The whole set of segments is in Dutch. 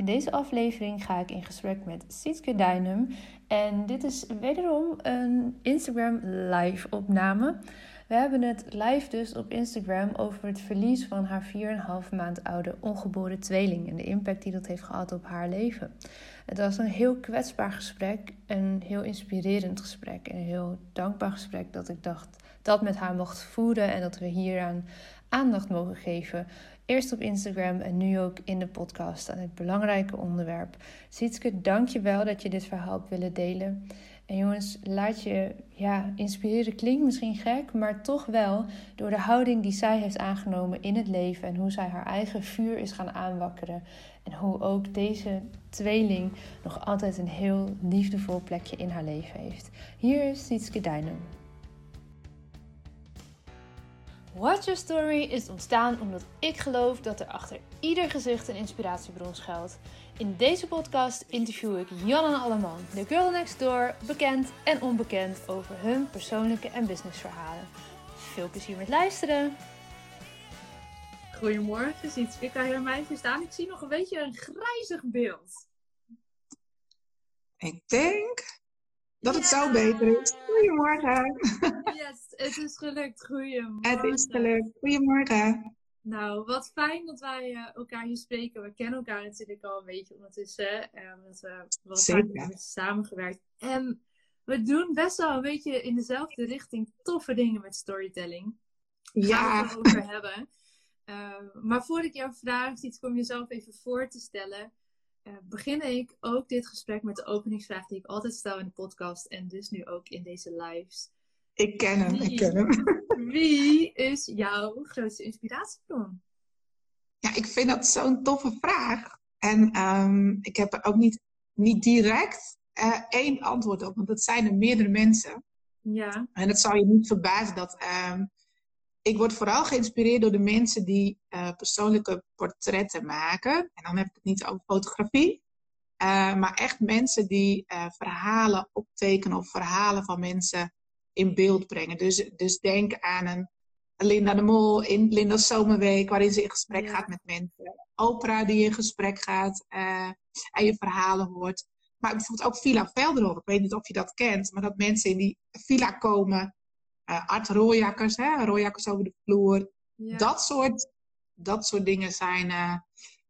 In deze aflevering ga ik in gesprek met Sietke Dijnum. En dit is wederom een Instagram live opname. We hebben het live dus op Instagram over het verlies van haar 4,5 maand oude ongeboren tweeling en de impact die dat heeft gehad op haar leven. Het was een heel kwetsbaar gesprek, een heel inspirerend gesprek en een heel dankbaar gesprek dat ik dacht dat met haar mocht voeren en dat we hieraan aandacht mogen geven. Eerst op Instagram en nu ook in de podcast aan het belangrijke onderwerp. Sietske, dank je wel dat je dit verhaal hebt willen delen. En jongens, laat je ja, inspireren. Klinkt misschien gek, maar toch wel door de houding die zij heeft aangenomen in het leven. En hoe zij haar eigen vuur is gaan aanwakkeren. En hoe ook deze tweeling nog altijd een heel liefdevol plekje in haar leven heeft. Hier is Sietske Dijnen. Watch Your Story is ontstaan omdat ik geloof dat er achter ieder gezicht een inspiratiebron schuilt. In deze podcast interview ik Jan en Alleman, de girl next door, bekend en onbekend over hun persoonlijke en businessverhalen. Veel plezier met luisteren! Goedemorgen, Sietske. Kan je mij verstaan? Ik zie nog een beetje een grijzig beeld. Ik denk dat het zo beter is. Goedemorgen. Yes, het is gelukt. Goedemorgen. Het is gelukt. Goedemorgen. Nou, wat fijn dat wij uh, elkaar hier spreken. We kennen elkaar natuurlijk al een beetje ondertussen. Uh, omdat we wat hebben samengewerkt. En we doen best wel een beetje in dezelfde richting toffe dingen met storytelling. Ja. Gaan we het over hebben. Uh, maar voordat ik jou vraag iets om jezelf even voor te stellen, uh, begin ik ook dit gesprek met de openingsvraag die ik altijd stel in de podcast en dus nu ook in deze lives. Ik ken hem, wie, ik ken hem. Wie is jouw grootste inspiratiebron? Ja, ik vind dat zo'n toffe vraag. En um, ik heb er ook niet, niet direct uh, één antwoord op, want dat zijn er meerdere mensen. Ja. En het zal je niet verbazen dat um, ik word vooral geïnspireerd door de mensen die uh, persoonlijke portretten maken. En dan heb ik het niet over fotografie. Uh, maar echt mensen die uh, verhalen optekenen of verhalen van mensen in beeld brengen. Dus, dus denk aan een Linda de Mol in Linda's Zomerweek, waarin ze in gesprek gaat met mensen. Oprah die in gesprek gaat en je verhalen hoort. Maar bijvoorbeeld ook Villa Velderhof. Ik weet niet of je dat kent, maar dat mensen in die villa komen uh, art rooijakkers, hè, rooijakkers over de vloer. Dat, soort, dat soort dingen zijn uh,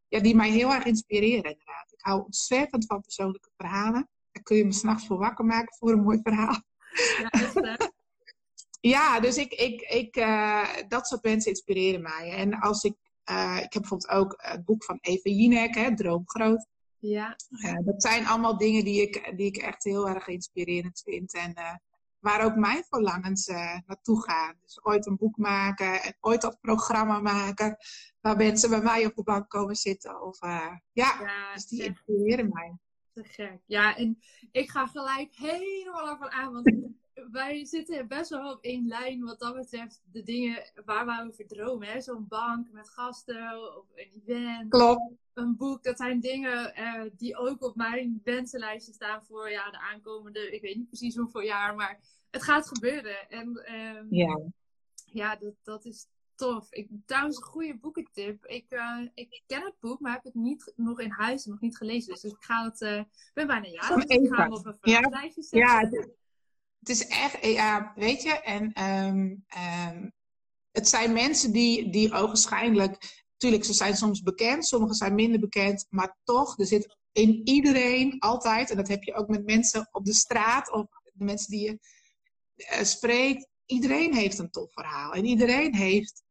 ja, die mij heel erg inspireren inderdaad. Ik hou ontzettend van persoonlijke verhalen. Daar kun je me s'nachts voor wakker maken voor een mooi verhaal. Ja, ja dus ik, ik, ik, uh, dat soort mensen inspireren mij. En als ik, ik heb bijvoorbeeld ook het boek van Eva Jinek, hè, Droomgroot. Ja. dat zijn allemaal dingen die ik, die ik echt heel erg inspirerend vind. En waar ook mijn verlangens uh, naartoe gaan. Dus ooit een boek maken en ooit dat programma maken waar mensen bij mij op de bank komen zitten. Of, uh, ja, ja, dus die inspireren mij. Te gek. Ja, en ik ga gelijk helemaal ervan aan, want wij zitten best wel op één lijn wat dat betreft. De dingen waar we over dromen. Zo'n bank met gasten of een event. Klopt. Een boek. Dat zijn dingen uh, die ook op mijn wensenlijstje staan voor ja, de aankomende, ik weet niet precies hoeveel jaar, maar het gaat gebeuren. En um, ja, ja dat, dat is tof. Ik, trouwens, een goede boekentip. Ik, uh, ik ken het boek, maar heb het niet nog in huis nog niet gelezen. Dus ik ga het. Uh, ben bijna jaar. Dus ik ga hem op een lijstje zetten. Ja, het is echt, ja, weet je, en um, um, het zijn mensen die, die ogenschijnlijk, natuurlijk, ze zijn soms bekend, sommigen zijn minder bekend, maar toch, er zit in iedereen altijd, en dat heb je ook met mensen op de straat of de mensen die je uh, spreekt, iedereen heeft een tof verhaal. En iedereen heeft,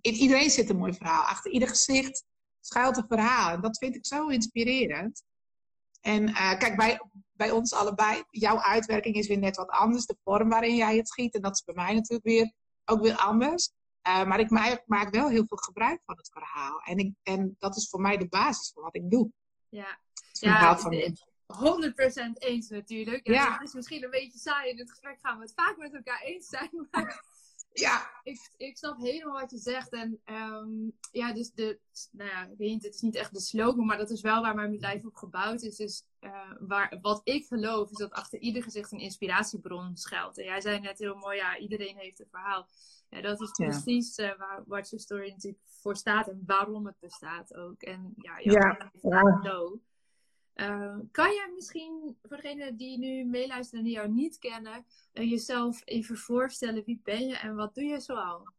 in iedereen zit een mooi verhaal. Achter ieder gezicht schuilt een verhaal. En dat vind ik zo inspirerend. En uh, kijk, bij, bij ons allebei, jouw uitwerking is weer net wat anders. De vorm waarin jij het schiet. En dat is bij mij natuurlijk weer ook weer anders. Uh, maar ik maak, maak, wel heel veel gebruik van het verhaal. En, ik, en dat is voor mij de basis van wat ik doe. Ja, ja van 100% eens natuurlijk. Ja, is misschien een beetje saai in het gesprek gaan we het vaak met elkaar eens zijn. Maar ja. Ik, ik snap helemaal wat je zegt. En um, ja, dus de, nou ja, ik weet niet, het is niet echt de slogan, maar dat is wel waar mijn bedrijf op gebouwd is. Dus uh, waar, wat ik geloof is dat achter ieder gezicht een inspiratiebron schuilt. En jij zei net heel mooi, ja, iedereen heeft een verhaal. Ja, dat is precies uh, waar Watch Your Story natuurlijk voor staat en waarom het bestaat ook. En ja, jouw ja. ja. Uh, kan jij misschien, voor degenen die nu meeluisteren en die jou niet kennen, uh, jezelf even voorstellen? Wie ben je en wat doe je zoal?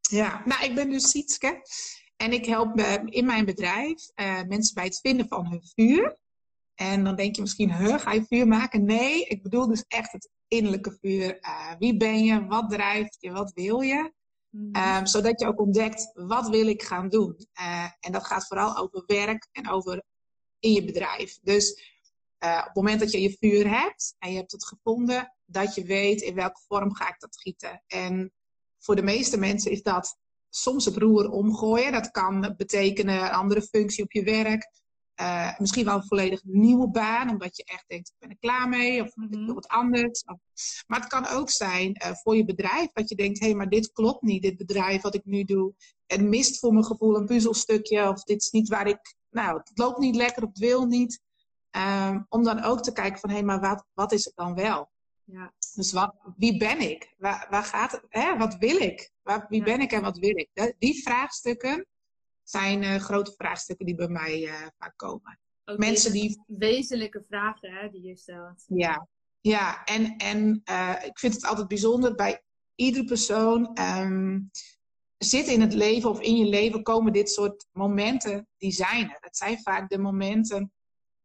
Ja, nou, ik ben dus Sietske. En ik help in mijn bedrijf uh, mensen bij het vinden van hun vuur. En dan denk je misschien, huh, ga je vuur maken? Nee, ik bedoel dus echt het innerlijke vuur. Uh, wie ben je? Wat drijft je? Wat wil je? Mm -hmm. um, zodat je ook ontdekt, wat wil ik gaan doen? En dat gaat vooral over werk en over in je bedrijf. Dus uh, op het moment dat je je vuur hebt en je hebt het gevonden, dat je weet in welke vorm ga ik dat gieten. En voor de meeste mensen is dat soms het roer omgooien. Dat kan betekenen een andere functie op je werk. Uh, misschien wel een volledig nieuwe baan, omdat je echt denkt, ik ben er klaar mee, of mm ik wil wat anders. Maar het kan ook zijn uh, voor je bedrijf, dat je denkt, hé, hey, maar dit klopt niet, dit bedrijf wat ik nu doe. Het mist voor mijn gevoel een puzzelstukje, of dit is niet waar ik, nou, het loopt niet lekker, het wil niet. Um, om dan ook te kijken van, hé, hey, maar wat, wat is het dan wel? Ja. Dus wat, wie ben ik? Waar, waar gaat het? Hè? Wat wil ik? Waar, wie ja. ben ik en wat wil ik? Die vraagstukken zijn uh, grote vraagstukken die bij mij uh, vaak komen. Ook Mensen die... Wezenlijke vragen hè, die je stelt. Ja, ja. en, en uh, ik vind het altijd bijzonder bij iedere persoon. Um, zit in het leven of in je leven komen dit soort momenten, die zijn er. Het zijn vaak de momenten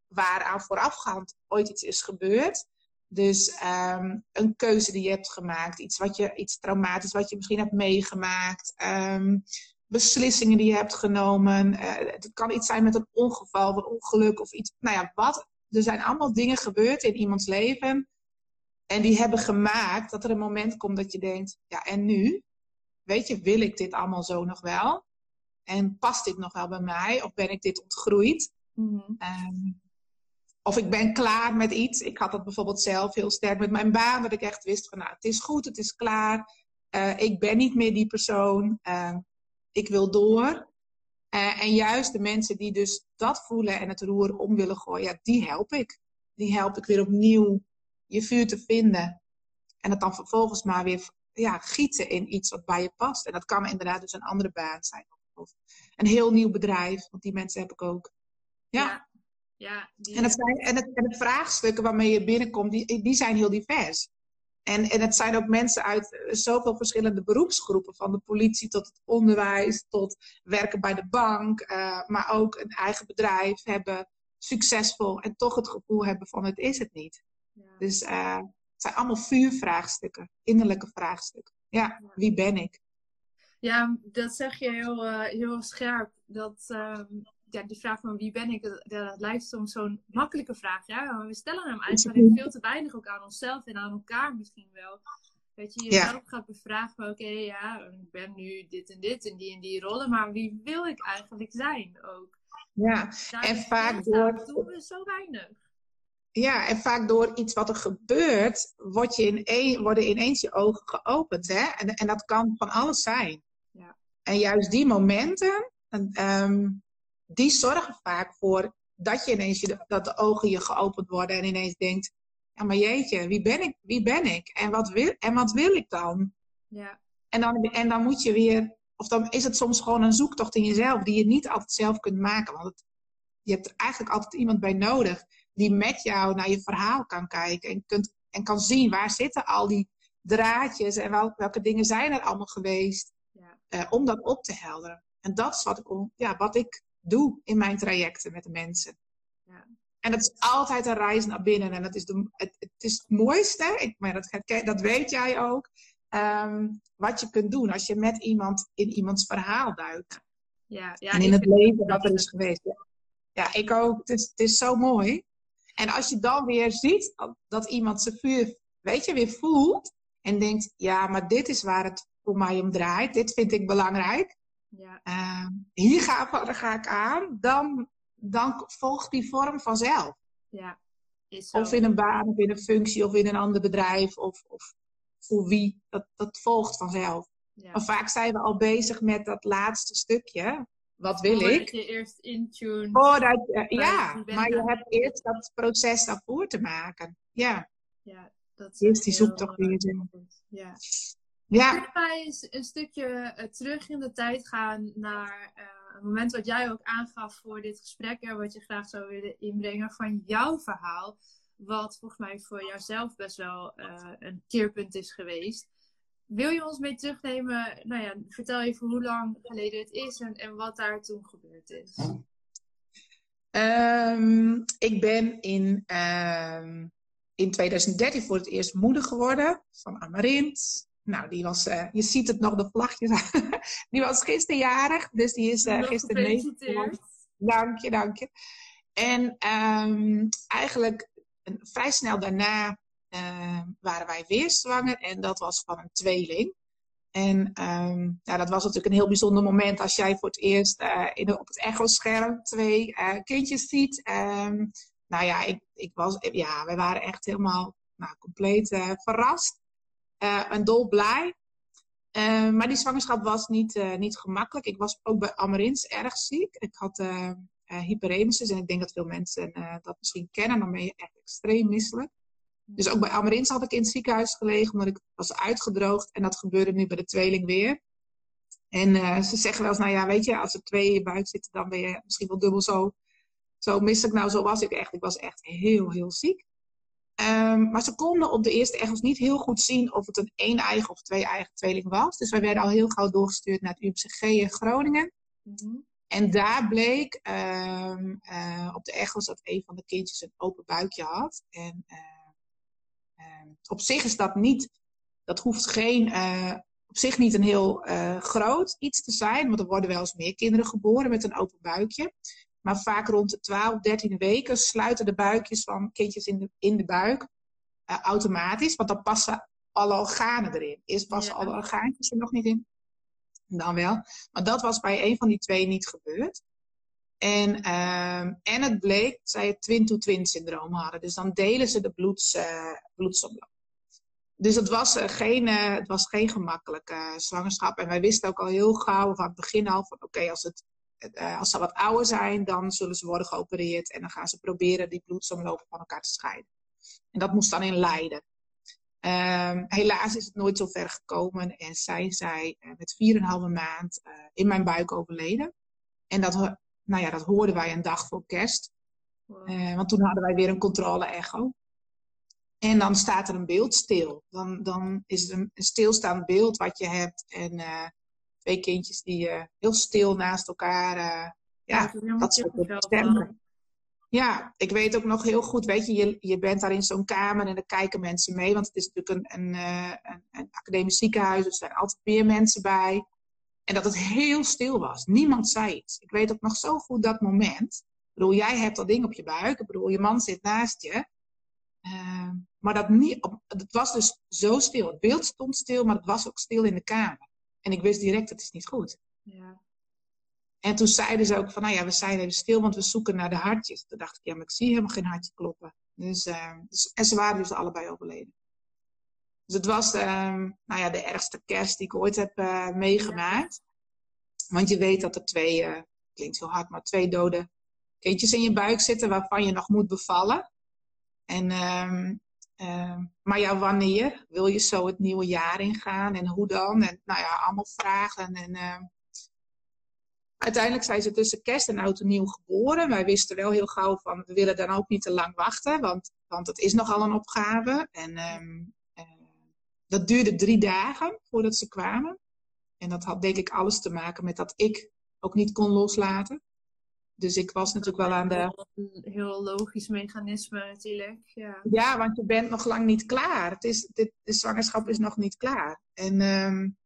waaraan voorafgaand ooit iets is gebeurd. Dus um, een keuze die je hebt gemaakt, iets, wat je, iets traumatisch wat je misschien hebt meegemaakt, um, beslissingen die je hebt genomen. Uh, het kan iets zijn met een ongeval, een ongeluk of iets. Nou ja, wat. Er zijn allemaal dingen gebeurd in iemands leven. En die hebben gemaakt dat er een moment komt dat je denkt: ja, en nu? Weet je, wil ik dit allemaal zo nog wel? En past dit nog wel bij mij? Of ben ik dit ontgroeid? Mm -hmm. um, of ik ben klaar met iets. Ik had dat bijvoorbeeld zelf heel sterk met mijn baan. Dat ik echt wist van nou, het is goed, het is klaar. Uh, ik ben niet meer die persoon. Uh, ik wil door. Uh, en juist de mensen die dus dat voelen en het roer om willen gooien, ja, die help ik. Die help ik weer opnieuw je vuur te vinden. En het dan vervolgens maar weer ja, gieten in iets wat bij je past. En dat kan inderdaad dus een andere baan zijn. Of een heel nieuw bedrijf, want die mensen heb ik ook. ja. ja. Ja, die... en, het zijn, en, het, en het vraagstukken waarmee je binnenkomt, die, die zijn heel divers. En, en het zijn ook mensen uit eh, zoveel verschillende beroepsgroepen. Van de politie tot het onderwijs, tot werken bij de bank. Uh, maar ook een eigen bedrijf hebben, succesvol. En toch het gevoel hebben van het is het niet. Ja. Dus uh, zijn allemaal vuurvraagstukken. Innerlijke vraagstukken. Ja, wie ben ik? Ja, dat zeg je heel, uh, heel scherp. Dat, ehm, ja, die vraag van wie ben ik, dat, dat lijkt soms zo'n makkelijke vraag. Ja? Maar we stellen hem eigenlijk veel te weinig ook aan onszelf en aan elkaar misschien wel. Dat je jezelf ja. gaat bevragen van oké, okay, ja, ik ben nu dit en dit en die en die rollen, maar wie wil ik eigenlijk zijn ook? Ja, Daar en vaak door... doen we zo weinig. Ja, en vaak door iets wat er gebeurt, word je in een, worden ineens je ogen geopend. Hè? En, en dat kan van alles zijn. Ja. En juist die momenten, um, die zorgen vaak voor dat je ineens je, dat de ogen je geopend worden en ineens denkt, ja maar jeetje, wie ben ik? Wie ben ik? En wat wil, en wat wil ik dan? Ja. En, dan en dan moet je weer, of dan is het soms gewoon een zoektocht in jezelf die je niet altijd zelf kunt maken. Want het, je hebt er eigenlijk altijd iemand bij nodig die met jou naar je verhaal kan kijken en, kunt, en kan zien waar zitten al die draadjes en wel, welke dingen zijn er allemaal geweest. Ja. Uh, om dat op te helderen. En dat is wat ik, ja, wat ik doe in mijn trajecten met de mensen. Ja. En dat is altijd een reis naar binnen. En dat is de, het, het is het mooiste, ik, maar dat, dat weet jij ook, um, wat je kunt doen als je met iemand in iemands verhaal duikt. Ja, ja, en in het leven dat er is geweest. Ja. ja, ik ook. Het is, het is zo mooi. En als je dan weer ziet dat iemand zijn vuur, weet je, weer voelt. En denkt, ja, maar dit is waar het voor mij om draait. Dit vind ik belangrijk. Ja. Uh, hier ga, ga, ik aan, dan, dan volgt die vorm vanzelf. Ja, is zo. Of in een baan, of in een functie, of in een ander bedrijf, of, of voor wie. Dat, dat volgt vanzelf. Ja. Maar vaak zijn we al bezig met dat laatste stukje. Wat wil ik? je eerst intune. Voordat, uh, ja, maar je hebt eerst dat proces daarvoor te maken. Ja. Ja, dat is eerst die zoektocht weer. Ja. Ja. Kun je een stukje uh, terug in de tijd gaan naar uh, het moment wat jij ook aangaf voor dit gesprek, en wat je graag zou willen inbrengen van jouw verhaal, wat volgens mij voor jouzelf best wel uh, een keerpunt is geweest. Wil je ons mee terugnemen? Nou ja, vertel even hoe lang geleden het is en, en wat daar toen gebeurd is. Um, ik ben in, um, in 2013 voor het eerst moeder geworden van Amarint. Nou, die was, uh, je ziet het nog, de vlagjes. die was gisterjarig, dus die is uh, gisteren mee. Dank je, dank je. En um, eigenlijk vrij snel daarna uh, waren wij weer zwanger en dat was van een tweeling. En ja, dat was natuurlijk een heel bijzonder moment als jij voor het eerst uh, in, op het echoscherm twee uh, kindjes ziet. Um, nou ja, ik, ik was, ja, we waren echt helemaal nou, compleet uh, verrast en dolblij. maar die zwangerschap was niet, niet gemakkelijk. Ik was ook bij Amarins erg ziek. Ik had hyperemesis en ik denk dat veel mensen dat misschien kennen. Dan ben je echt extreem misselijk. Dus ook bij Amarins had ik in het ziekenhuis gelegen, omdat ik was uitgedroogd. En dat gebeurde nu bij de tweeling weer. En uh, ze zeggen wel eens, nou ja, weet je, als er twee in je buik zitten, dan ben je misschien wel dubbel zo, zo misselijk. Nou, zo was ik echt. Ik was echt heel, heel ziek. Um, maar ze konden op de eerste echos niet heel goed zien of het een één-eigen of twee-eigen tweeling was. Dus wij werden al heel gauw doorgestuurd naar het UMCG in Groningen. Mm -hmm. En daar bleek um, uh, op de echos dat een van de kindjes een open buikje had. En uh, Ehm, op zich is dat niet, dat hoeft geen, uh, op zich niet een heel uh, groot iets te zijn, want er worden wel eens meer kinderen geboren met een open buikje. Maar vaak rond de 12, 13 weken sluiten de buikjes van kindjes in de, in de buik uh, automatisch, want dan passen alle organen erin. Eerst passen ja. alle orgaantjes er nog niet in, dan wel. Maar dat was bij een van die twee niet gebeurd. En, uh, en het bleek dat zij het twin-to-twin syndroom hadden. Dus dan delen ze de bloeds, uh, bloedsomloop. Dus het was, uh, geen, uh, het was geen gemakkelijke zwangerschap. En wij wisten ook al heel gauw van het begin al van oké, als, als ze wat ouder zijn, dan zullen ze worden geopereerd. En dan gaan ze proberen die bloedsomlopen van elkaar te scheiden. En dat moest dan in Leiden. Um, helaas is het nooit zo ver gekomen en zijn zij met 4,5 maand in mijn buik overleden. En dat nou ja, dat hoorden wij een dag voor kerst. Wow. Uh, want toen hadden wij weer een controle-echo. En dan staat er een beeld stil. Dan, dan is het een, een stilstaand beeld wat je hebt. En uh, twee kindjes die uh, heel stil naast elkaar. ja, ja, dat soort stemmen. Ja, ik weet ook nog heel goed, weet je, je, je bent daar in zo'n kamer en dan kijken mensen mee. Want het is natuurlijk een, een, een, een academisch ziekenhuis, dus er zijn altijd meer mensen bij. En dat het heel stil was. Niemand zei iets. Ik weet ook nog zo goed dat moment. Ik bedoel, jij hebt dat ding op je buik. Ik bedoel, je man zit naast je. Uh, maar dat niet, het was dus zo stil. Het beeld stond stil, maar het was ook stil in de kamer. En ik wist direct, dat is niet goed. Ja. En toen zeiden ze ook van, nou ja, we zijn even stil, want we zoeken naar de hartjes. Toen dacht ik, ja, maar ik zie helemaal geen hartje kloppen. Dus, uh, dus, en ze waren dus allebei overleden. Dus het was uh, nou ja, de ergste kerst die ik ooit heb uh, meegemaakt. Want je weet dat er twee, uh, klinkt heel hard, maar twee dode kindjes in je buik zitten waarvan je nog moet bevallen. En, uh, maar ja, wanneer wil je zo het nieuwe jaar ingaan en hoe dan? En nou ja, allemaal vragen. En, ehm, uiteindelijk zijn ze tussen kerst en oud en nieuw geboren. Wij wisten wel heel gauw van, we willen dan ook niet te lang wachten, want, want het is nogal een opgave. En dat duurde drie dagen voordat ze kwamen. En dat had denk ik alles te maken met dat ik ook niet kon loslaten. Dus ik was natuurlijk wel aan de. Een heel logisch mechanisme natuurlijk. Ja, ja want je bent nog lang niet klaar. Het is, dit, de zwangerschap is nog niet klaar. En, um...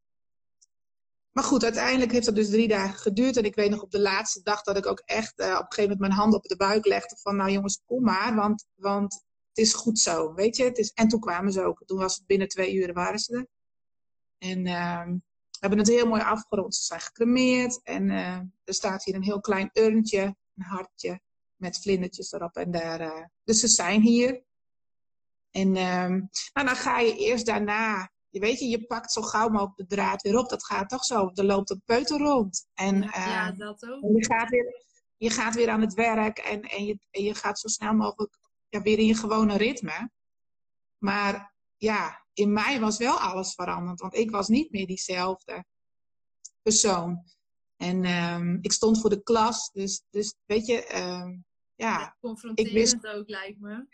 Maar goed, uiteindelijk heeft dat dus drie dagen geduurd. En ik weet nog op de laatste dag dat ik ook echt uh, op een gegeven moment mijn hand op de buik legde. Van nou jongens, kom maar. Want, want is goed zo, weet je. Het is, en toen kwamen ze ook. Toen was het binnen twee uur waren ze er. En uh, we hebben het heel mooi afgerond. Ze zijn gecremeerd. En uh, er staat hier een heel klein urntje, een hartje met vlindertjes erop. En daar, uh, dus ze zijn hier. En uh, nou, dan ga je eerst daarna, je weet je, je pakt zo gauw mogelijk de draad weer op. Dat gaat toch zo. Er loopt een peuter rond. En, ja, ja dat ook. je gaat weer, je gaat weer aan het werk en, en, je, en je gaat zo snel mogelijk ja, weer in je gewone ritme. Maar ja, in mij was wel alles veranderd. Want ik was niet meer diezelfde persoon. En ehm, ik stond voor de klas, dus, dus weet je, um, ja. Confronterend ik wist... ook, lijkt me.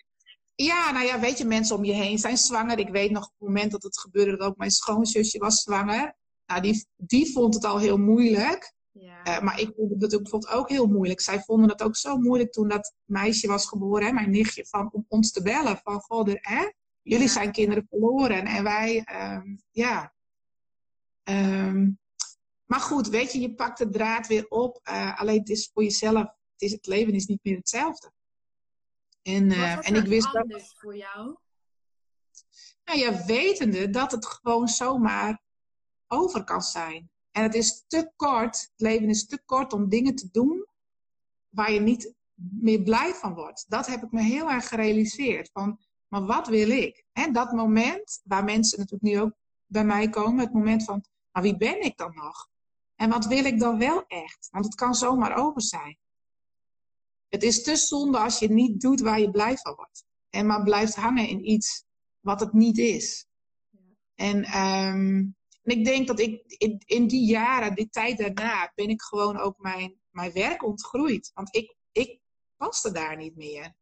Ja, nou ja, weet je, mensen om je heen zijn zwanger. Ik weet nog op het moment dat het gebeurde dat ook mijn schoonzusje was zwanger. Nou, die, die vond het al heel moeilijk. Ja. Uh, maar ik vond het bijvoorbeeld ook heel moeilijk. Zij vonden het ook zo moeilijk toen dat meisje was geboren, hè, mijn nichtje, van, om ons te bellen. Van, goh, hè, jullie zijn kinderen verloren en wij, um, ja. Um, maar goed, weet je, je pakt de draad weer op. Uh, alleen het is voor jezelf, het, is, het leven is niet meer hetzelfde. En, uh, en ik wist dat. voor jou? Nou ja, wetende dat het gewoon zomaar over kan zijn. En het is te kort, het leven is te kort om dingen te doen waar je niet meer blij van wordt. Dat heb ik me heel erg gerealiseerd. Van, maar wat wil ik? En dat moment, waar mensen natuurlijk nu ook bij mij komen, het moment van, maar wie ben ik dan nog? En wat wil ik dan wel echt? Want het kan zomaar over zijn. Het is te zonde als je niet doet waar je blij van wordt. En maar blijft hangen in iets wat het niet is. En, um, en ik denk dat ik in, in, die jaren, die tijd daarna, ben ik gewoon ook mijn, mijn werk ontgroeid. Want ik, ik paste daar niet meer.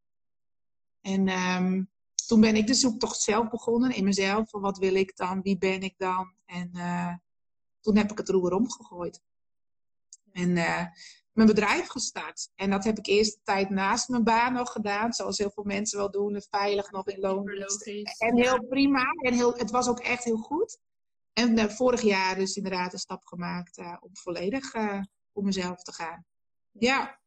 En um, toen ben ik de zoektocht zelf begonnen in mezelf. Van wat wil ik dan? Wie ben ik dan? En uh, toen heb ik het roer omgegooid. En uh, mijn bedrijf gestart. En dat heb ik eerst de tijd naast mijn baan nog gedaan. Zoals heel veel mensen wel doen. Veilig nog in loon. En heel prima. En heel, het was ook echt heel goed. En uh, vorig jaar dus inderdaad een stap gemaakt uh, om volledig uh, voor mezelf te gaan. Ja.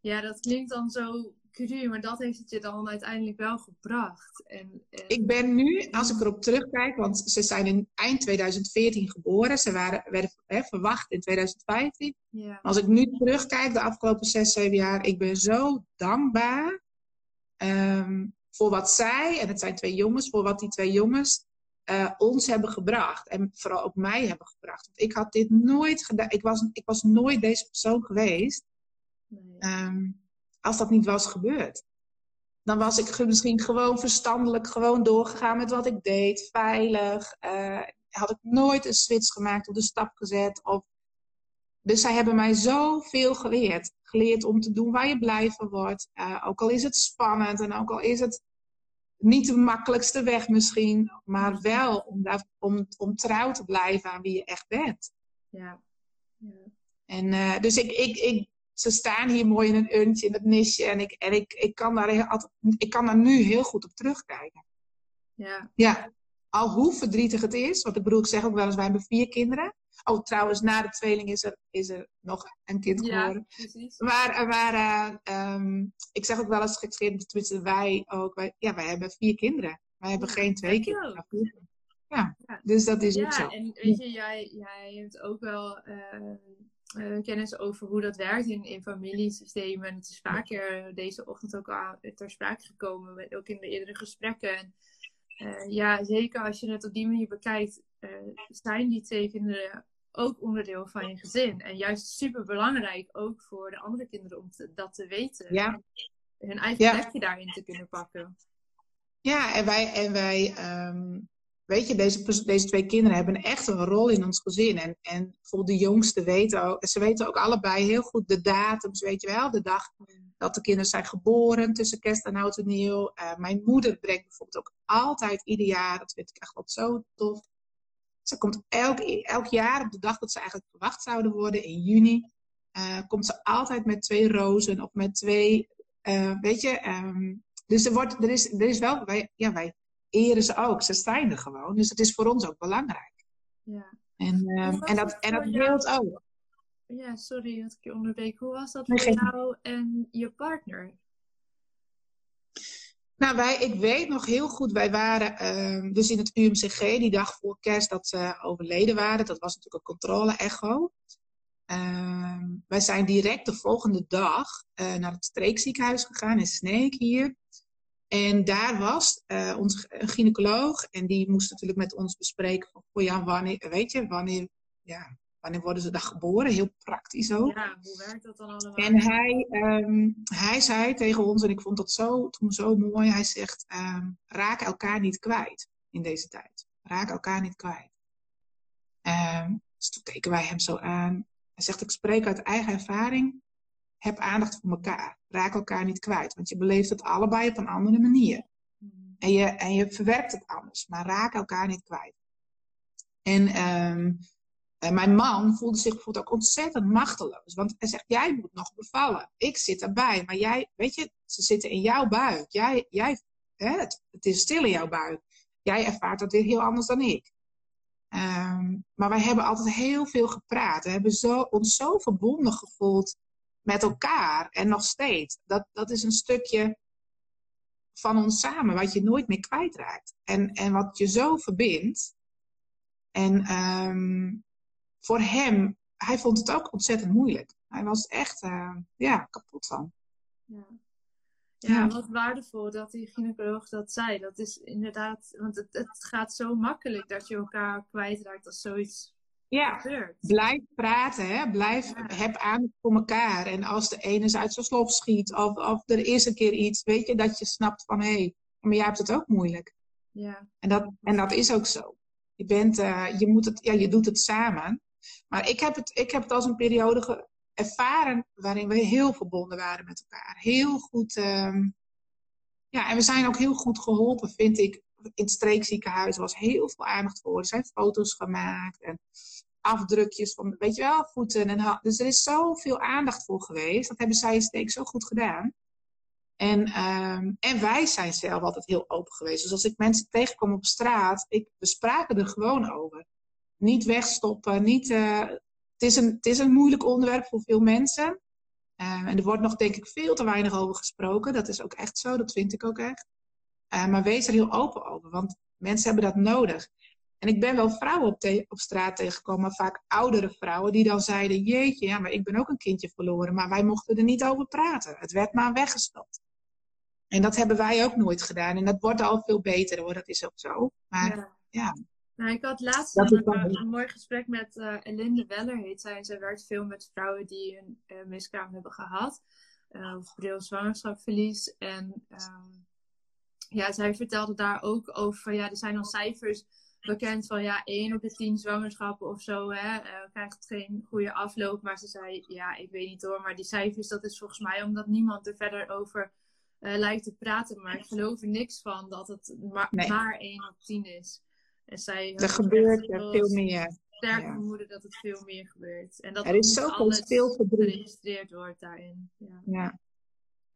Ja, dat klinkt dan zo cru, maar dat heeft het je dan uiteindelijk wel gebracht. En, Ik ben nu, als ik erop terugkijk, want ze zijn in eind 2014 geboren. Ze waren, werden hè, verwacht in 2015. Ja. Als ik nu terugkijk, de afgelopen zes, zeven jaar, ik ben zo dankbaar um, voor wat zij, en het zijn twee jongens, voor wat die twee jongens uh, ons hebben gebracht. En vooral ook mij hebben gebracht. Want ik had dit nooit gedaan. Ik was, ik was nooit deze persoon geweest. Nee. Um, als dat niet was gebeurd. Dan was ik misschien gewoon verstandelijk gewoon doorgegaan met wat ik deed. Veilig. Uh, had ik nooit een switch gemaakt of de stap gezet. Of... Dus zij hebben mij zoveel geleerd. Geleerd om te doen waar je blij van wordt. Uh, ook al is het spannend en ook al is het niet de makkelijkste weg misschien. Maar wel om, daar, om, om trouw te blijven aan wie je echt bent. Ja. ja. En uh, dus ik, ik, ik ze staan hier mooi in een urntje, in het nisje. En ik, en ik, ik, kan daar altijd, ik kan daar nu heel goed op terugkijken. Ja. ja. Al hoe verdrietig het is. Want ik bedoel, ik zeg ook wel eens, wij hebben vier kinderen. Oh, trouwens, na de tweeling is er, is er nog een kind geboren. Ja, precies. Maar, maar uh, um, ik zeg ook wel eens gekscherend, tenminste wij ook. Wij, ja, wij hebben vier kinderen. Wij hebben ja, geen twee kinderen. Ja. ja. dus dat is ook zo. Ja, en weet je, jij, jij hebt ook wel... Uh, uh, kennis over hoe dat werkt in, in familiesystemen. En het is vaker deze ochtend ook al ter sprake gekomen, met, ook in de eerdere gesprekken. uh, ja, zeker als je het op die manier bekijkt, uh, zijn die twee kinderen ook onderdeel van je gezin. En juist super belangrijk ook voor de andere kinderen om dat te weten. Ja. Hun eigen ja. plekje daarin te kunnen pakken. Ja, en wij, en wij um, weet je, deze, deze twee kinderen hebben echt een rol in ons gezin. En, en voor de jongste weten ook, ze weten ook allebei heel goed de datums, weet je wel, de dag dat de kinderen zijn geboren tussen kerst en oud en nieuw. Uh, mijn moeder brengt bijvoorbeeld ook altijd ieder jaar, dat vind ik echt wat zo tof. Ze komt elk, elk jaar op de dag dat ze eigenlijk verwacht zouden worden, in juni, uh, komt ze altijd met twee rozen of met twee, uh, weet je, um, dus er, wordt, er, is, er is wel, wij, ja, wij eren ze ook. Ze zijn er gewoon. Dus het is voor ons ook belangrijk. Ja. En, uh, en dat, en dat deelt ook. Ja, sorry dat ik je onderbreek. Hoe was dat voor jou en je partner? Nou, wij, ik weet nog heel goed, wij waren uh, dus in het UMCG die dag voor kerst dat ze overleden waren. Dat was natuurlijk een controle-echo. Uh, wij zijn direct de volgende dag uh, naar het streekziekenhuis gegaan in Sneek hier. En daar was uh, onze gynaecoloog en die moest natuurlijk met ons bespreken oh ja, wanneer, weet je, wanneer, ja, wanneer worden ze dan geboren? Heel praktisch ook. Ja, hoe werkt dat dan allemaal? En hij, um, hij zei tegen ons, en ik vond dat zo, toen zo mooi, hij zegt, um, raak elkaar niet kwijt in deze tijd. Raak elkaar niet kwijt. Um, dus toen keken wij hem zo aan. Hij zegt, ik spreek uit eigen ervaring. Heb aandacht voor elkaar. Raak elkaar niet kwijt. Want je beleeft het allebei op een andere manier. Mm. En je, en je verwerkt het anders. Maar raak elkaar niet kwijt. En en mijn man voelde zich bijvoorbeeld ook ontzettend machteloos. Want hij zegt, jij moet nog bevallen. Ik zit erbij. Maar jij, weet je, ze zitten in jouw buik. Jij, jij, hè, het, is stil in jouw buik. Jij ervaart dat weer heel anders dan ik. Ehm, maar wij hebben altijd heel veel gepraat. We hebben zo, ons zo verbonden gevoeld met elkaar. En nog steeds. Dat, dat is een stukje van ons samen, wat je nooit meer kwijtraakt. En, en wat je zo verbindt. En um, voor hem, hij vond het ook ontzettend moeilijk. Hij was echt uh, ja, kapot van. Ja. Ja, wat waardevol dat die gynaecoloog dat zei. Dat is inderdaad, want het, het gaat zo makkelijk dat je elkaar kwijtraakt als zoiets ja. gebeurt. Blijf praten, hè? blijf, heb aan voor elkaar. En als de ene eens uit zijn slof schiet, of, of er is een keer iets, weet je dat je snapt van hé, hey, maar jij hebt het ook moeilijk. Ja. En, dat, en dat is ook zo. Je, bent, uh, je, moet het, ja, je doet het samen. Maar ik heb het, ik heb het als een periode ervaren waarin we heel verbonden waren met elkaar. Heel goed. Ehm, ja, en we zijn ook heel goed geholpen, vind ik. In het streekziekenhuis was heel veel aandacht voor. Er zijn foto's gemaakt en afdrukjes van, weet je wel, voeten en Dus er is zoveel aandacht voor geweest. Dat hebben zij steek zo goed gedaan. En, um, en wij zijn zelf altijd heel open geweest. Dus als ik mensen tegenkom op straat, ik, we spraken er gewoon over niet wegstoppen. Niet, uh, het, is een, het is een moeilijk onderwerp voor veel mensen. Uh, en er wordt nog denk ik veel te weinig over gesproken. Dat is ook echt zo, dat vind ik ook echt. Uh, maar wees er heel open over, want mensen hebben dat nodig. En ik ben wel vrouwen op, op straat tegengekomen, vaak oudere vrouwen, die dan zeiden: Jeetje, ja, maar ik ben ook een kindje verloren, maar wij mochten er niet over praten. Het werd maar weggestopt. En dat hebben wij ook nooit gedaan. En dat wordt al veel beter hoor, dat is ook zo. Maar ja. ja. Nou, ik had laatst een, een, mooi gesprek met uh, Elinde Weller, heet zij. En zij werkt veel met vrouwen die een uh, miskraam hebben gehad. Uh, of bril zwangerschapverlies. En um, ja, zij vertelde daar ook over, ja, er zijn al cijfers bekend van ja, 1 op de 10 zwangerschappen of zo hè, krijgt geen goede afloop. Maar ze zei, ja, ik weet niet hoor, maar die cijfers, dat is volgens mij omdat niemand er verder over lijkt te praten. Maar ik geloof er niks van dat het maar, maar 1 op 10 is. En zij er gebeurt er veel meer. Sterk ja. vermoeden dat het veel meer gebeurt. En dat er is zoveel stil verdriet. geregistreerd wordt daarin. Ja. ja.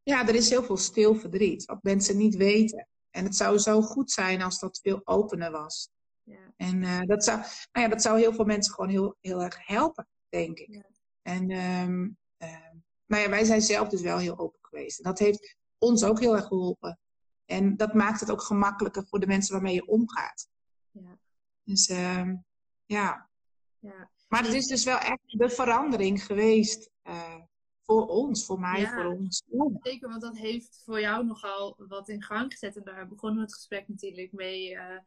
Ja. er is heel veel stil verdriet. Wat mensen niet weten. En het zou zo goed zijn als dat veel opener was. Ja. En uh, dat, zou, nou ja, dat zou heel veel mensen gewoon heel, heel erg helpen, denk ik. En um, nou ja, wij zijn zelf dus wel heel open geweest. En dat heeft ons ook heel erg geholpen. En dat maakt het ook gemakkelijker voor de mensen waarmee je omgaat. Ja. Dus uh, ja. ja. Maar het is dus wel echt de verandering geweest uh, voor ons, voor mij, ja, voor ons. Zeker, want dat heeft voor jou nogal wat in gang gezet. En daar begonnen we het gesprek natuurlijk mee. Uh,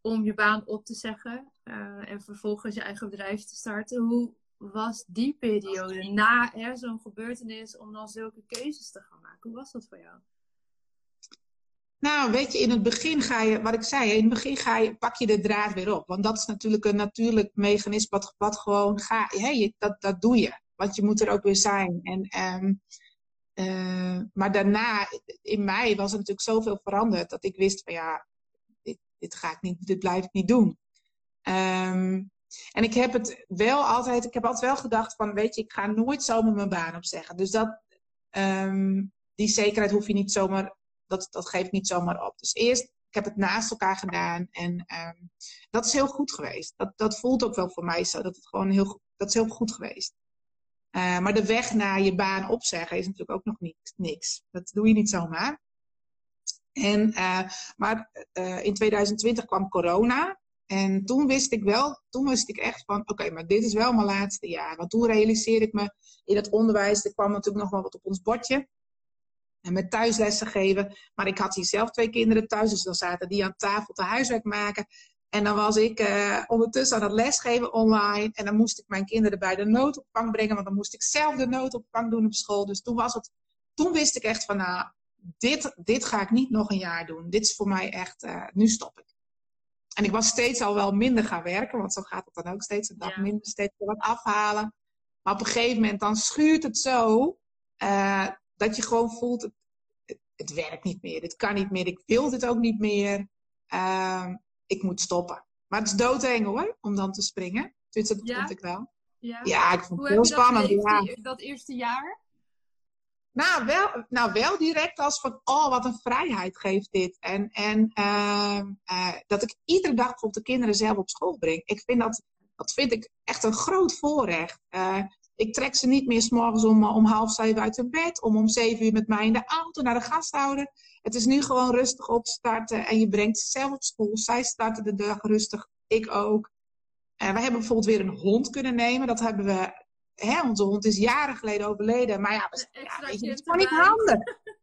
om je baan op te zeggen uh, en vervolgens je eigen bedrijf te starten. Hoe was die periode na zo'n gebeurtenis om dan zulke keuzes te gaan maken? Hoe was dat voor jou? Nou, weet je, in het begin ga je, wat ik zei, in het begin ga je, pak je de draad weer op. Want dat is natuurlijk een natuurlijk mechanisme wat, gewoon gaat. Hey, dat, dat doe je. Want je moet er ook weer zijn. En, um, uh, maar daarna, in mei, was er natuurlijk zoveel veranderd dat ik wist van ja, dit, dit ga ik niet, dit blijf ik niet doen. Um, en ik heb het wel altijd, ik heb altijd wel gedacht van, weet je, ik ga nooit zomaar mijn baan opzeggen. Dus dat, um, die zekerheid hoef je niet zomaar dat, dat geeft niet zomaar op. Dus eerst, ik heb het naast elkaar gedaan en um, dat is heel goed geweest. Dat, dat voelt ook wel voor mij zo, dat het gewoon heel, dat is heel goed geweest. Uh, maar de weg naar je baan opzeggen is natuurlijk ook nog niks. niks. Dat doe je niet zomaar. En, uh, maar uh, in 2020 kwam corona. En toen wist ik wel, toen wist ik echt van, oké, maar dit is wel mijn laatste jaar. Want toen realiseerde ik me in het onderwijs, er kwam natuurlijk nog wel wat op ons bordje. En met thuislessen geven. Maar ik had hier zelf twee kinderen thuis, dus dan zaten die aan tafel te huiswerk maken. En dan was ik uh, ondertussen aan het lesgeven online. En dan moest ik mijn kinderen bij de noodopvang brengen, want dan moest ik zelf de noodopvang doen op school. Dus toen was het, toen wist ik echt van, nou, dit, dit ga ik niet nog een jaar doen. Dit is voor mij echt, uh, nu stop ik. En ik was steeds al wel minder gaan werken, want zo gaat het dan ook steeds. Een dag minder, steeds wat afhalen. Maar op een gegeven moment dan schuurt het zo uh, dat je gewoon voelt, het, het, werkt niet meer. Dit kan niet meer. Ik wil dit ook niet meer. Uh, ik moet stoppen. Maar het is doodeng hoor, om dan te springen. Dus dat vond ik wel. Ja, ja ik vond het heel spannend. ja. dat eerste jaar? Nou wel, nou, wel direct als van, oh, wat een vrijheid geeft dit. En, en uh, uh, dat ik iedere dag bijvoorbeeld de kinderen zelf op school breng. Ik vind dat, dat vind ik echt een groot voorrecht. Uh, ik trek ze niet meer s'morgens om, om half zeven uit hun bed. Om om zeven uur met mij in de auto naar de gasthouder. Het is nu gewoon rustig opstarten. En je brengt ze zelf op school. Zij starten de dag rustig. Ik ook. En wij hebben bijvoorbeeld weer een hond kunnen nemen. Dat hebben we... Hè, onze hond is jaren geleden overleden. Maar ja, ja weet je, het is gewoon niet handig.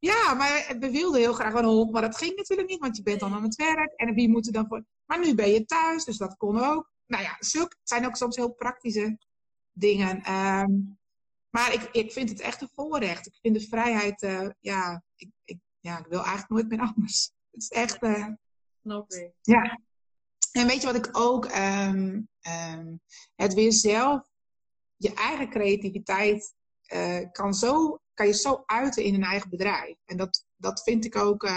Ja, maar we wilden heel graag een hond, maar dat ging natuurlijk niet, want je bent dan aan het werk. En wie moet er dan voor... Maar nu ben je thuis, dus dat kon ook. Nou ja, zulke, het zijn ook soms heel praktische dingen. Um, maar ik, ik vind het echt een voorrecht. Ik vind de vrijheid, uh, ja, ik, ik, ja, ik wil eigenlijk nooit meer anders. Het is echt. Uh. Ja. En weet je wat ik ook. Um, um, het weer zelf, je eigen creativiteit uh, kan, zo, kan je zo uiten in een eigen bedrijf. En dat, dat vind ik ook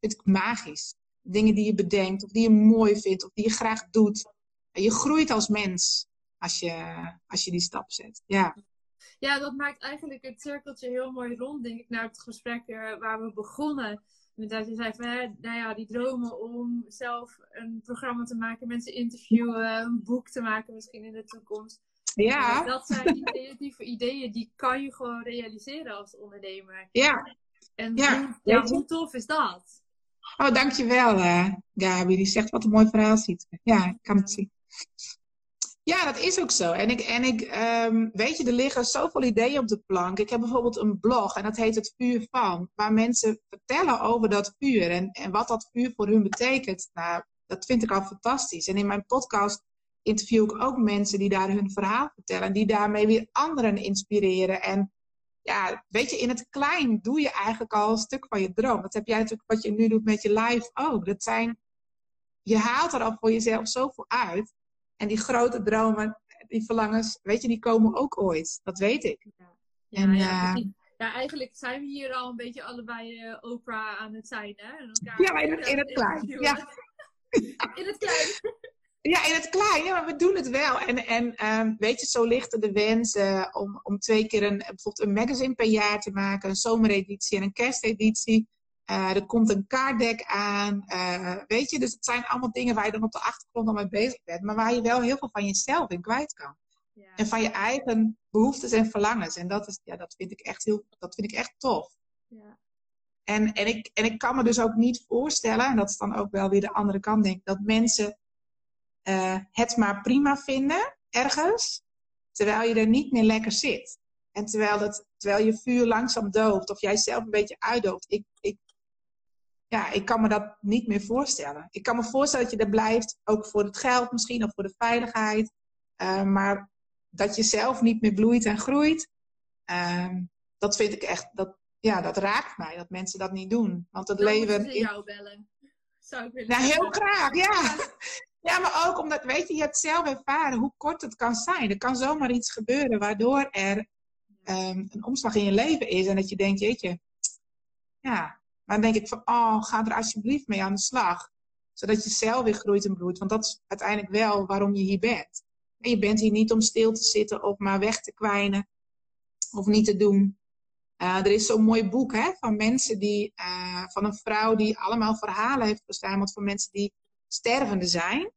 vind ik magisch. Dingen die je bedenkt, of die je mooi vindt, of die je graag doet. Je groeit als mens als je, als je die stap zet. Ja. ja, dat maakt eigenlijk het cirkeltje heel mooi rond, denk ik, naar het gesprek uh, waar we begonnen. Dat je zei van, hè, nou ja, die dromen om zelf een programma te maken, mensen interviewen, een boek te maken misschien in de toekomst. Ja. Dat zijn die creatieve ideeën, die kan je gewoon realiseren als ondernemer. Ja. En ja. Hoe, ja, hoe tof is dat? Oh, dankjewel, uh, Gabi. Die zegt wat een mooi verhaal ziet. Ja, ik kan het zien. Ja, dat is ook zo. En ik, en ik um, weet je, er liggen zoveel ideeën op de plank. Ik heb bijvoorbeeld een blog en dat heet Het Vuur van, waar mensen vertellen over dat vuur en, en wat dat vuur voor hun betekent. Nou, dat vind ik al fantastisch. En in mijn podcast interview ik ook mensen die daar hun verhaal vertellen en die daarmee weer anderen inspireren. En ja, weet je, in het klein doe je eigenlijk al een stuk van je droom. Dat heb jij natuurlijk wat je nu doet met je live ook. Dat zijn, je haalt er al voor jezelf zoveel uit. En die grote dromen, die verlangens, weet je, die komen ook ooit. Dat weet ik. Ja, en, ja, uh, ja, eigenlijk zijn we hier al een beetje allebei uh, Oprah aan het zijn, hè? ja, in het, in het klein. Ja. in het klein. Ja, in het klein. Ja, maar we doen het wel. En, en um, weet je, zo ligt er de wens uh, om, om twee keer een, bijvoorbeeld een magazine per jaar te maken. Een zomereditie en een kersteditie. Uh, er komt een kaartdek aan. Uh, weet je, dus het zijn allemaal dingen waar je dan op de achtergrond al mee bezig bent. Maar waar je wel heel veel van jezelf in kwijt kan. Ja. En van je eigen behoeftes en verlangens. En dat, is, ja, dat, vind, ik echt heel, dat vind ik echt tof. Ja. En, en, ik, en ik kan me dus ook niet voorstellen, en dat is dan ook wel weer de andere kant, denk ik, dat mensen uh, het maar prima vinden ergens, terwijl je er niet meer lekker zit. En terwijl, dat, terwijl je vuur langzaam dooft, of jij zelf een beetje uitdooft. Ik, ik ja, ik kan me dat niet meer voorstellen. Ik kan me voorstellen dat je er blijft, ook voor het geld misschien, of voor de veiligheid. Uh, maar dat je zelf niet meer bloeit en groeit, uh, dat vind ik echt, dat, ja, dat raakt mij, dat mensen dat niet doen. Want het Dan leven... Ze jou bellen. Zou ik willen nou, heel graag, ja. Ja, maar ook omdat, weet je, je hebt zelf ervaren hoe kort het kan zijn. Er kan zomaar iets gebeuren waardoor er um, een omslag in je leven is. En dat je denkt, jeetje, ja, maar dan denk ik van, oh, ga er alsjeblieft mee aan de slag. Zodat je zelf weer groeit en bloeit. Want dat is uiteindelijk wel waarom je hier bent. En je bent hier niet om stil te zitten of maar weg te kwijnen. Of niet te doen. Uh, er is zo'n mooi boek hè, van mensen die, uh, van een vrouw die allemaal verhalen heeft verzameld van mensen die stervende zijn.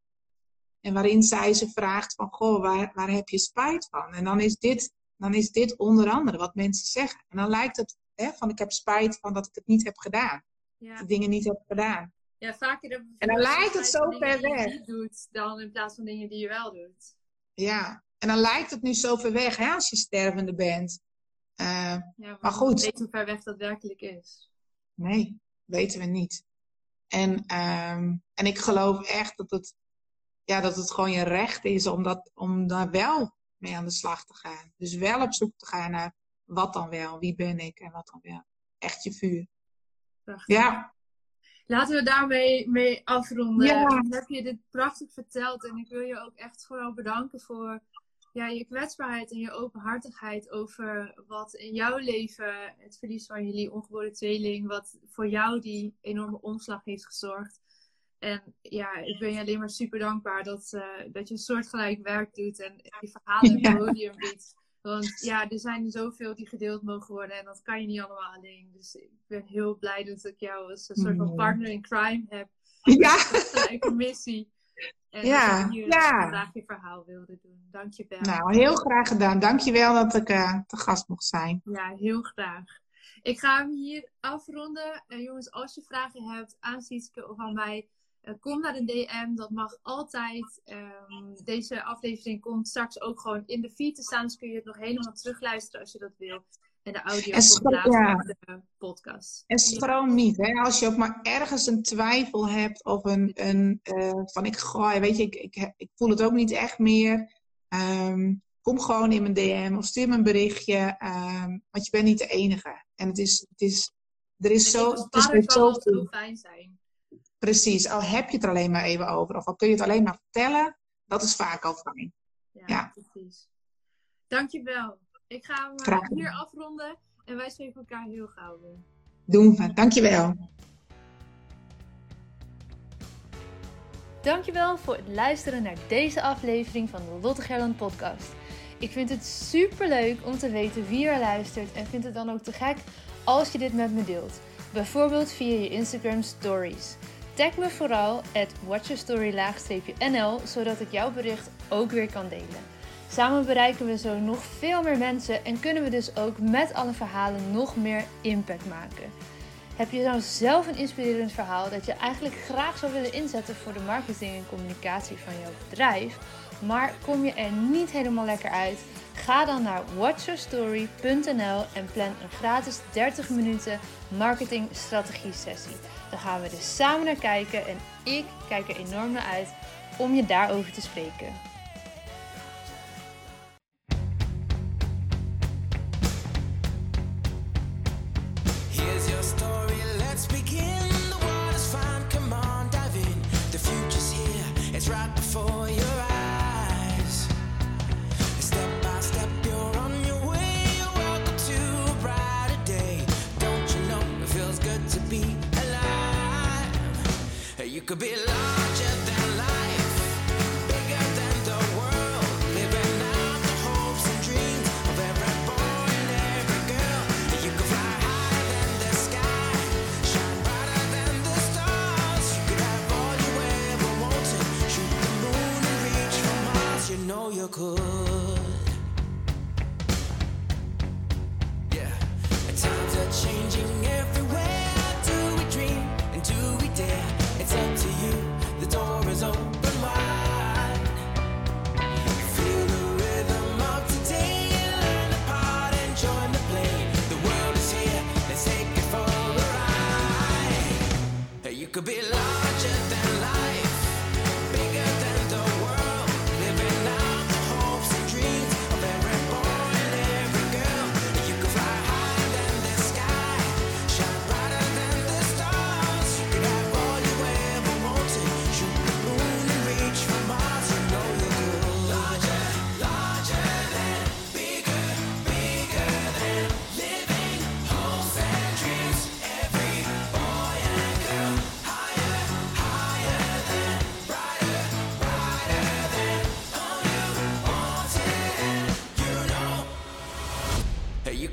En waarin zij ze vraagt van, goh, waar, waar heb je spijt van? En dan is, dit, dan is dit onder andere wat mensen zeggen. En dan lijkt het hè, van ik heb spijt van dat ik het niet heb gedaan. Ja. De dingen niet heb gedaan. Ja, vaker En dan lijkt het zo ver weg. Die je niet doet, dan in plaats van dingen die je wel doet. Ja, en dan lijkt het nu zo ver weg hè, als je stervende bent. Uh, ja, maar, maar goed. Weet hoe ver weg dat werkelijk is. Nee, weten we niet. En, um, en ik geloof echt dat het, ja, dat het gewoon je recht is om, dat, om daar wel mee aan de slag te gaan. Dus wel op zoek te gaan naar wat dan wel? Wie ben ik en wat dan wel? Echt je vuur. Prachtig. Ja. Laten we daarmee mee afronden. Ja. heb je dit prachtig verteld en ik wil je ook echt vooral bedanken voor ja, je kwetsbaarheid en je openhartigheid over wat in jouw leven het verlies van jullie ongeboren tweeling, wat voor jou die enorme omslag heeft gezorgd. En ja, ik ben je alleen maar super dankbaar dat, uh, dat je een soortgelijk werk doet en die verhalen een ja. podium biedt. Want ja, er zijn zoveel die gedeeld mogen worden en dat kan je niet allemaal alleen. Dus ik ben heel blij dat ik jou als een soort van mm. partner in crime heb. Ja. een missie. En ja, dat je ja. vandaag je verhaal wilde doen. Dank je wel. Nou, heel graag gedaan. Dank je wel dat ik uh, te gast mocht zijn. Ja, heel graag. Ik ga hem hier afronden. En jongens, als je vragen hebt aan Sietske of aan mij, kom naar de DM. Dat mag altijd. Um, deze aflevering komt straks ook gewoon in de feed te staan. Dus kun je het nog helemaal terugluisteren als je dat wil. En de audio en ja. de podcast. En stroom niet. Hè? Als je ook maar ergens een twijfel hebt of een, een uh, van ik gooi, weet je, ik, ik, ik, voel het ook niet echt meer. Um, kom gewoon in mijn DM of stuur me een berichtje. Um, want je bent niet de enige. En het is, het is er is zo. Het is zo fijn zijn. Precies, al heb je het er alleen maar even over, of al kun je het alleen maar vertellen, dat is vaak al fijn. Ja, ja. precies. Dankjewel. Ik ga hem hier afronden en wij spreken elkaar heel gauw weer. Doen we. Dankjewel. Dankjewel voor het luisteren naar deze aflevering van de Lotte Gerland podcast. Ik vind het super leuk om te weten wie er luistert en vind het dan ook te gek als je dit met me deelt. Bijvoorbeeld via je Instagram stories. Tag me vooral at watchyourstory-nl zodat ik jouw bericht ook weer kan delen. Samen bereiken we zo nog veel meer mensen en kunnen we dus ook met alle verhalen nog meer impact maken. Heb je nou zelf een inspirerend verhaal dat je eigenlijk graag zou willen inzetten voor de marketing en communicatie van jouw bedrijf, maar kom je er niet helemaal lekker uit? Ga dan naar watchyourstory.nl en plan een gratis 30 minuten marketing strategie sessie. Dan gaan we dus samen naar kijken en ik kijk er enorm naar uit om je daarover te spreken. Could be larger